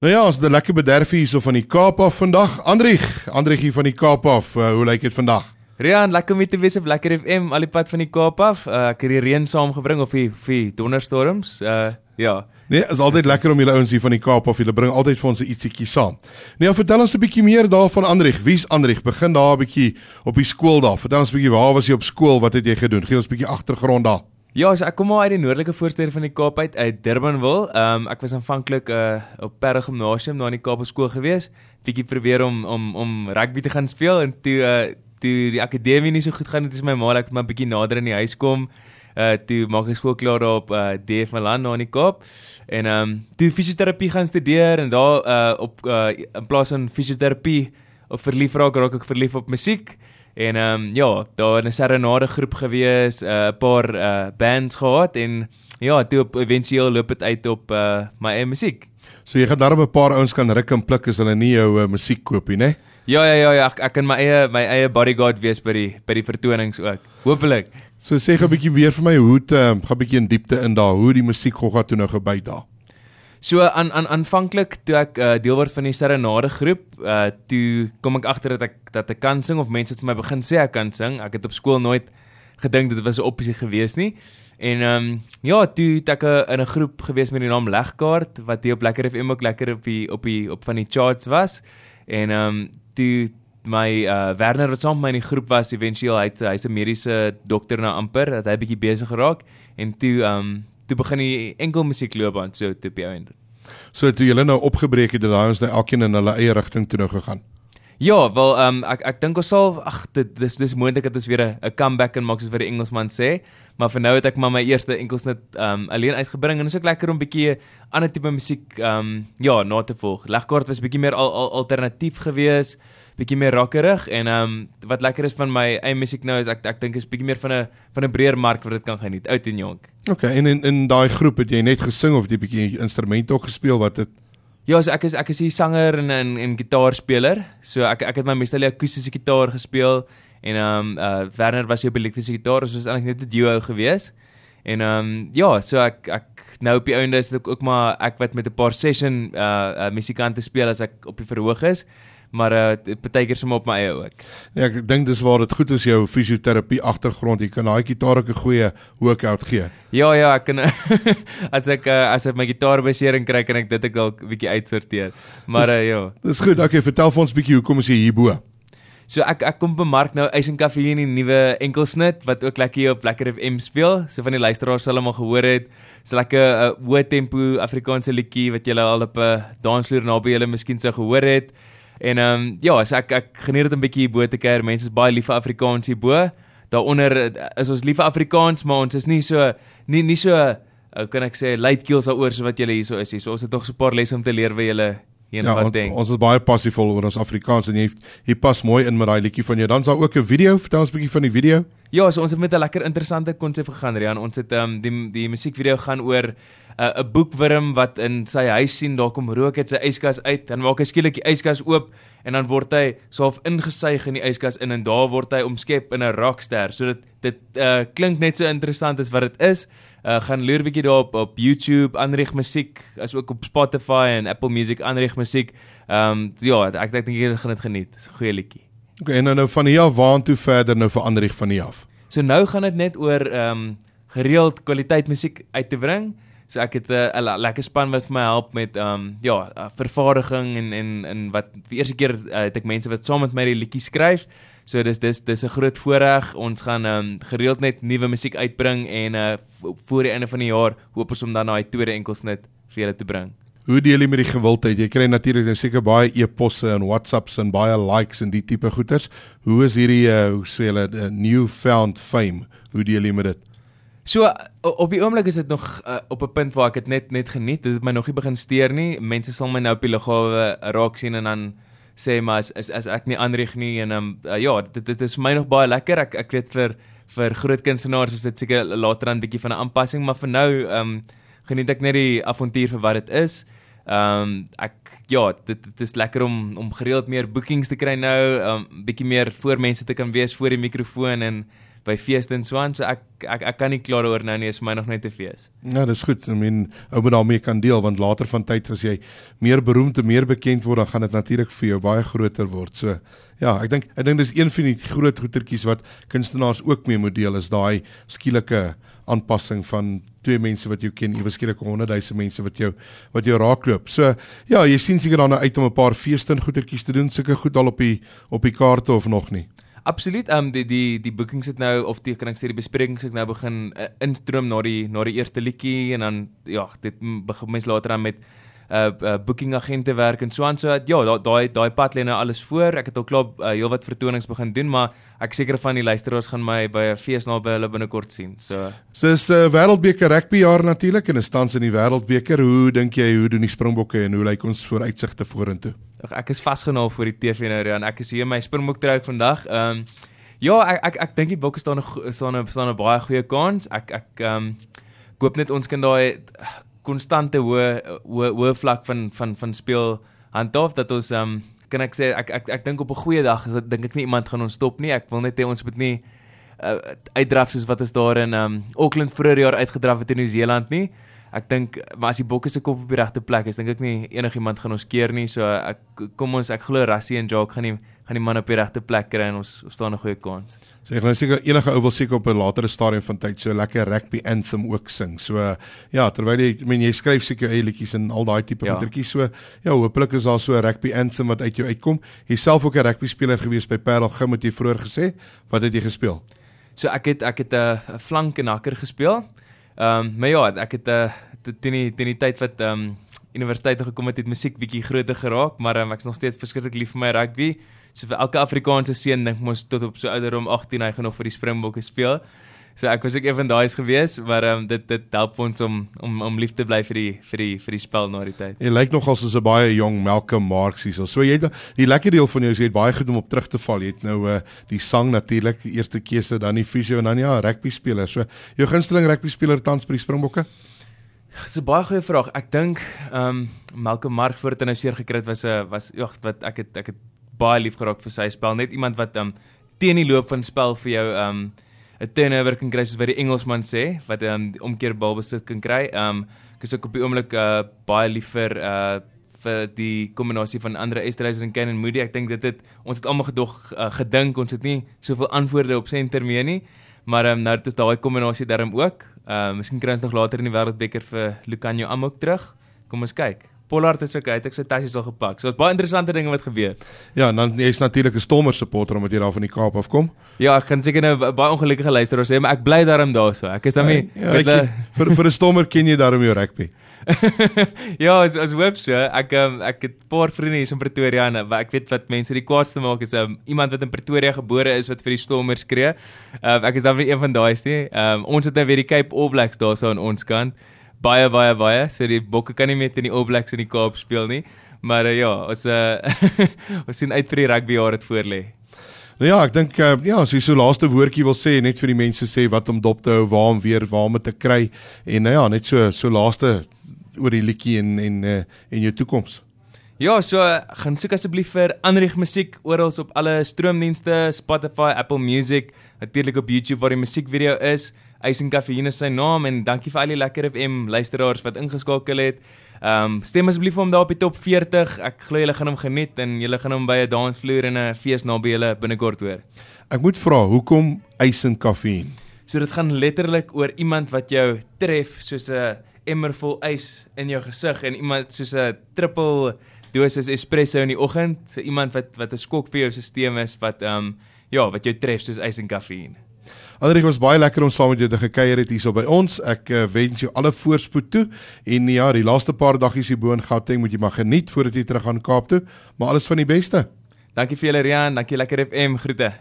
Nou ja, ons het 'n lekker bederfie hierso van die Kaap af vandag. Andrieg, Andrieg hier van die Kaap af. Uh, hoe lyk dit vandag? Rian, lekker om te wees op Lekker FM al die pad van die Kaap af. Uh, ek het die reën saamgebring of die die donderstorms. Uh ja. Nee, is altyd lekker om julle ouens hier van die Kaap af. Julle bring altyd vir ons 'n ietsiekie saam. Nee, vertel ons 'n bietjie meer daarvan Andrieg. Wie's Andrieg? Begin daar 'n bietjie op die skool daar. Vertel ons 'n bietjie waar was jy op skool? Wat het jy gedoen? Gee ons 'n bietjie agtergrond daar. Ja, so ek kom uit die noordelike voorstede van die Kaap uit, uit Durbanville. Ehm um, ek was aanvanklik uh op Parel Gimnasium daar in die Kaap skool gewees. Bietjie probeer om om om rugby te gaan speel en toe uh toe die akademie nie so goed gaan het, is my ma ek maar bietjie nader in die huis kom. Uh toe maak ek skool klaar daar op uh DF Milan daar in die Kaap. En ehm um, toe fisioterapie gaan studeer en daar uh op uh in plaas van fisioterapie of verlief raak raak ek verlief op musiek. En ehm um, ja, daar 'n serenade groep gewees, 'n uh, paar uh, bands gehad en ja, toe op éventueel loop dit uit op uh, my eie musiek. So jy gaan daarmee 'n paar ouens kan ruk en pluk as hulle nie jou uh, musiek koop nie, né? Ja ja ja ja, ek, ek kan my eie my eie bodyguard wees by die by die vertonings ook. Hoopelik. So sê gou 'n bietjie weer vir my hoe het um, gaan bietjie in diepte in daar, hoe die musiek gogga toe nou gebyt daar. So aan aan aanvanklik toe ek uh, deel word van die serenade groep, uh toe kom ek agter dat ek dat ek kan sing of mense het vir my begin sê ek kan sing. Ek het op skool nooit gedink dit was 'n opsie gewees nie. En ehm um, ja, toe het ek uh, in 'n groep gewees met die naam Legkaart wat hier op Lekker FM ook lekker op die op die op van die charts was. En ehm um, toe my uh Werner wat saam met my in die groep was, éventueel hy't hy's 'n mediese dokter nou amper, dat hy bietjie besig geraak en toe ehm um, toe begin die enkel musiekloopbaan so te by einde. So toe julle nou opgebreek het, het daai ons nou elkeen in hulle eie rigting toe nou gegaan. Ja, wel ehm um, ek ek dink ons sal ag dit dis dis moontlik dat ons weer 'n comeback kan maak soos wat die Engelsman sê, maar vir nou het ek maar my eerste enkelsnit ehm um, alleen uitgebring en dit is ook lekker om 'n bietjie ander tipe musiek ehm um, ja, na te volg. Legkaart was bietjie meer al, al alternatief geweest bietjie meer rockerig en ehm um, wat lekker is van my eie musiek nou is ek ek dink is bietjie meer van 'n van 'n breër mark wat dit kan geniet oud en jonk. Okay, en in in daai groep het jy net gesing of jy bietjie instrumente ook gespeel wat dit Ja, so ek is ek is hier sanger en en en gitaarspeler. So ek ek het my meestal akoestiese gitaar gespeel en ehm um, uh Werner was op elektriese gitaar, so was eintlik net 'n duo gewees. En ehm um, ja, so ek ek nou op die ouende is dit ook maar ek wat met 'n paar session uh, uh musikante speel as ek op die verhoog is maar uh partykeer sommer op my eie ook. Ja, ek dink dis waar dit goed is jou fisioterapie agtergrond. Jy kan daai gitaar ook 'n goeie workout gee. Ja ja, ek kan as ek uh, as ek my gitaarbesering kry kan ek dit ek dalk bietjie uitsorteer. Maar uh, ja. Dis goed. Okay, vertel vir ons bietjie hoekom is jy hierbo? So ek ek kom bemark nou Eisen Kafee in die nuwe enkelsnit wat ook lekker hier op Lekker FM speel. So van die luisteraars sal almal gehoor het. So lekker 'n uh, hoë tempo Afrikaanse liedjie wat julle al op 'n uh, dansvloer naby julle miskien sou gehoor het. En ehm um, ja, so ek ek geniet dit 'n bietjie hier bo te kuier. Mense is baie lief vir Afrikaans hier bo. Daaronder is ons lief vir Afrikaans, maar ons is nie so nie nie so hoe kan ek sê luidkeels daaroor so wat julle hierso is. Hier. So ons het nog so 'n paar lesse om te leer by julle hier ja, wat ding. Ons is baie passievol oor ons Afrikaans en jy jy pas mooi in met daai liedjie van jou. Dan is daar ook 'n video. Vertel ons 'n bietjie van die video. Ja, so ons het met 'n lekker interessante konsep gegaan, Rian. Ons het ehm um, die die musiekvideo gaan oor 'n uh, boekwurm wat in sy huis sien daar kom rook uit sy yskas uit, dan maak hy skielik die yskas oop en dan word hy soof ingesuig in die yskas in en daar word hy omskep in 'n rockster. So dit dit uh, klink net so interessant as wat dit is. Uh, gaan loer bietjie daar op op YouTube, Anreg Musiek, as ook op Spotify en Apple Music Anreg Musiek. Ehm um, ja, ek ek dink jy gaan dit geniet. Dis 'n goeie liedjie. Okay, en nou, nou van hier af waantoe verder nou vir Anreg van hier af. So nou gaan dit net oor ehm um, gereeld kwaliteit musiek uit te bring. So ek het 'n uh, lekker span wat vir my help met um, ja, uh, vervaardiging en en en wat vir eerste keer uh, het ek mense wat saam met my die liedjies skryf. So dis dis dis 'n groot voorreg. Ons gaan um, gereeld net nuwe musiek uitbring en uh voor die einde van die jaar hoop ons om dan daai tweede enkelsnit vir julle te bring. Hoe deel jy met die gewildheid? Jy kry natuurlik nou seker baie e-posse en WhatsApps en baie likes en die tipe goeters. Hoe is hierdie uh, hoe sê hulle uh, new found fame? Hoe deel jy met dit? So op die oomblik is dit nog uh, op 'n punt waar ek dit net net geniet. Dit het my nog nie begin steur nie. Mense sal my nou op die lughawe raak sien en dan sê maar as as, as ek nie aanreg nie en um, uh, ja, dit dit is vir my nog baie lekker. Ek ek weet vir vir groot kunstenaars is dit seker later dan 'n bietjie van 'n aanpassing, maar vir nou ehm um, geniet ek net die avontuur vir wat dit is. Ehm um, ek ja, dit dit is lekker om om gereeld meer bookings te kry nou, ehm um, bietjie meer voor mense te kan wees voor die mikrofoon en by feeste en so aan. So ek ek ek kan nie kla daaroor nou nie, is my nog net te fees. Ja, dis goed. I mean, ou moet daarmee kan deel want later van tyd as jy meer beroemd en meer bekend word, dan gaan dit natuurlik vir jou baie groter word. So ja, ek dink ek dink dis een van die groot goetertjies wat kunstenaars ook mee moet deel is daai skielike aanpassing van twee mense wat jou ken, ewe skielik 100 000 mense wat jou wat jou raakloop. So ja, jy sien seker daarna uit om 'n paar feeste en goetertjies te doen, seker goed al op die op die kaarte of nog nie. Absoluut. Ehm um, die die die bookings het nou of die kan ek sê die besprekings het nou begin uh, instroom na die na die eerste liedjie en dan ja, dit begin mens later dan met uh, uh booking agente werk en so aan. So dat ja daai daai pad lê nou alles voor. Ek het al klaar uh, heelwat vertonings begin doen maar ek seker van die luisteraars gaan my by 'n fees naby hulle binnekort sien. So so is 'n uh, wêreldbeker rugby jaar natuurlik en 'n stand in die wêreldbeker. Hoe dink jy hoe doen die springbokke en hoe lyk ons vooruitsigte vorentoe Ach, ek is vasgenaal vir die TV nou Rian ek is hier my springbok trek vandag um, ja ek ek ek dink die bokke staan 'n staan 'n staan 'n baie goeie kans ek ek um, koop net ons kan daai konstante hoë hoë hoë vlak van van van speel handhaaf dat ons ehm um, kan ek sê ek ek ek dink op 'n goeie dag is dit dink ek nie iemand gaan ons stop nie. Ek wil net hê ons moet nie uh, uitdraf soos wat is daar in ehm um, Auckland vroeër jaar uitgedraf het in Nieu-Seeland nie. Ek dink maar as die bokke se kop op die regte plek is, dink ek nie enigiemand gaan ons keer nie. So ek kom ons ek glo Rassie en Jock gaan nie gaan die man op die regte plek kry en ons ons staan 'n goeie kans. So ek nou seker enige ou wil seker op 'n latere stadium van tyd so lekker rugby anthem ook sing. So ja, terwyl jy ek meen jy skryf seker eie liedjies en al daai tipe goedertjies ja. so ja, hopelik is daar so 'n rugby anthem wat uit jou uitkom. Jy self ook 'n rugby speler gewees by Parel Gym het jy vroeër gesê. Wat het jy gespeel? So ek het ek het 'n uh, flank en hakker gespeel. Ehm um, maar ja, ek het 'n uh, teen die teen die tyd wat ehm um, universiteit toe gekom het, het musiek bietjie groter geraak, maar um, ek is nog steeds verskriklik lief vir my rugby. So vir elke Afrikaanse seun dink mos tot op so ouderdom 18 hy gaan nog vir die Springbokke speel. So ek was ook een van daai is gewees, maar ehm um, dit dit help ons om om om lief te bly vir die vir die vir die spel na die tyd. Jy lyk nogal soos 'n baie jong Malcolm Marx hier. So jy die lekker deel van jou is jy het baie goed om op terug te val. Jy het nou uh die sang natuurlik, eerste keuse, dan die fisio en dan ja, rugby speler. So jou gunsteling rugby speler tans by die Springbokke? Dit is 'n baie goeie vraag. Ek dink ehm um, Malcolm Marx voor dit nou seer gekry het was 'n was ja, wat ek het ek het baie lief geraak vir sy spel. Net iemand wat um teen die loop van spel vir jou um 'n turnover kan kry soos wat die Engelsman sê, wat um omkeer balbesit kan kry. Um ek is ook op die oomblik uh baie lief vir uh vir die kombinasie van Andre Esterhuizen en Kenan Moody. Ek dink dit het ons het almal gedog uh, gedink ons het nie soveel antwoorde op senter mee nie. Maar um, nou is daai kombinasie daarom ook. Uh miskien kry ons nog later in die wêreldbeker vir Lucanio Amok terug. Kom ons kyk. Pollard is okay, het ek sy tassies al gepak. So dit's baie interessante dinge wat gebeur. Ja, en dan jy's natuurlik 'n Stormers supporter omdat jy daar van die Kaap af kom. Ja, ek gaan seker nou baie ongelukkige luisteraars hê, maar ek bly daarom daarso. Ek is daarmee ja, ja, ek, vir vir 'n Stormer ken jy daarom jou rugby. ja, as as web so, ek um, ek het 'n paar vriende hier in Pretoria en ek weet wat mense die kwaadste maak is um, iemand wat in Pretoria gebore is wat vir die Stormers skree. Um, ek is dan weer een van daai ste. Um, ons het nou weer die Cape All Blacks daarso aan ons kant baie baie baie. So die bokke kan nie meer teen die All Blacks in die Kaap speel nie. Maar uh, ja, ons uh, ons sien uit vir die rugby jaar wat voor lê. Nou ja, ek dink uh, ja, as jy so laaste woordjie wil sê net vir die mense sê wat om dop te hou, waar om weer waar om te kry en nou ja, net so so laaste oor die liedjie en en uh, en jou toekoms. Ja, so gaan soek asseblief vir Anrich Musiek oral op alle stroomdienste, Spotify, Apple Music, natuurlik op YouTube waar die musiekvideo is. Eisen Kafeïne sy naam en dankie vir al die lekker FM luisteraars wat ingeskakel het. Ehm um, stem asseblief hom daar op die top 40. Ek glo julle gaan hom geniet en julle gaan hom by 'n dansvloer en 'n fees naby julle binnekort hoor. Ek moet vra, hoekom Eisen Kafeïne? So dit gaan letterlik oor iemand wat jou tref soos 'n emmer vol ys in jou gesig en iemand soos 'n triple dosis espresso in die oggend, so iemand wat wat 'n skok vir jou stelsel is wat ehm um, ja, wat jou tref soos ys en kafeïne. Andrej was baie lekker om saam met jou te gekuier het hierso by ons. Ek uh, wens jou alle voorspoed toe en ja, die laaste paar daggies hier bo in Gauteng moet jy maar geniet voordat jy terug gaan Kaap toe, maar alles van die beste. Dankie vir julle Rian, dankie lekker FM groete.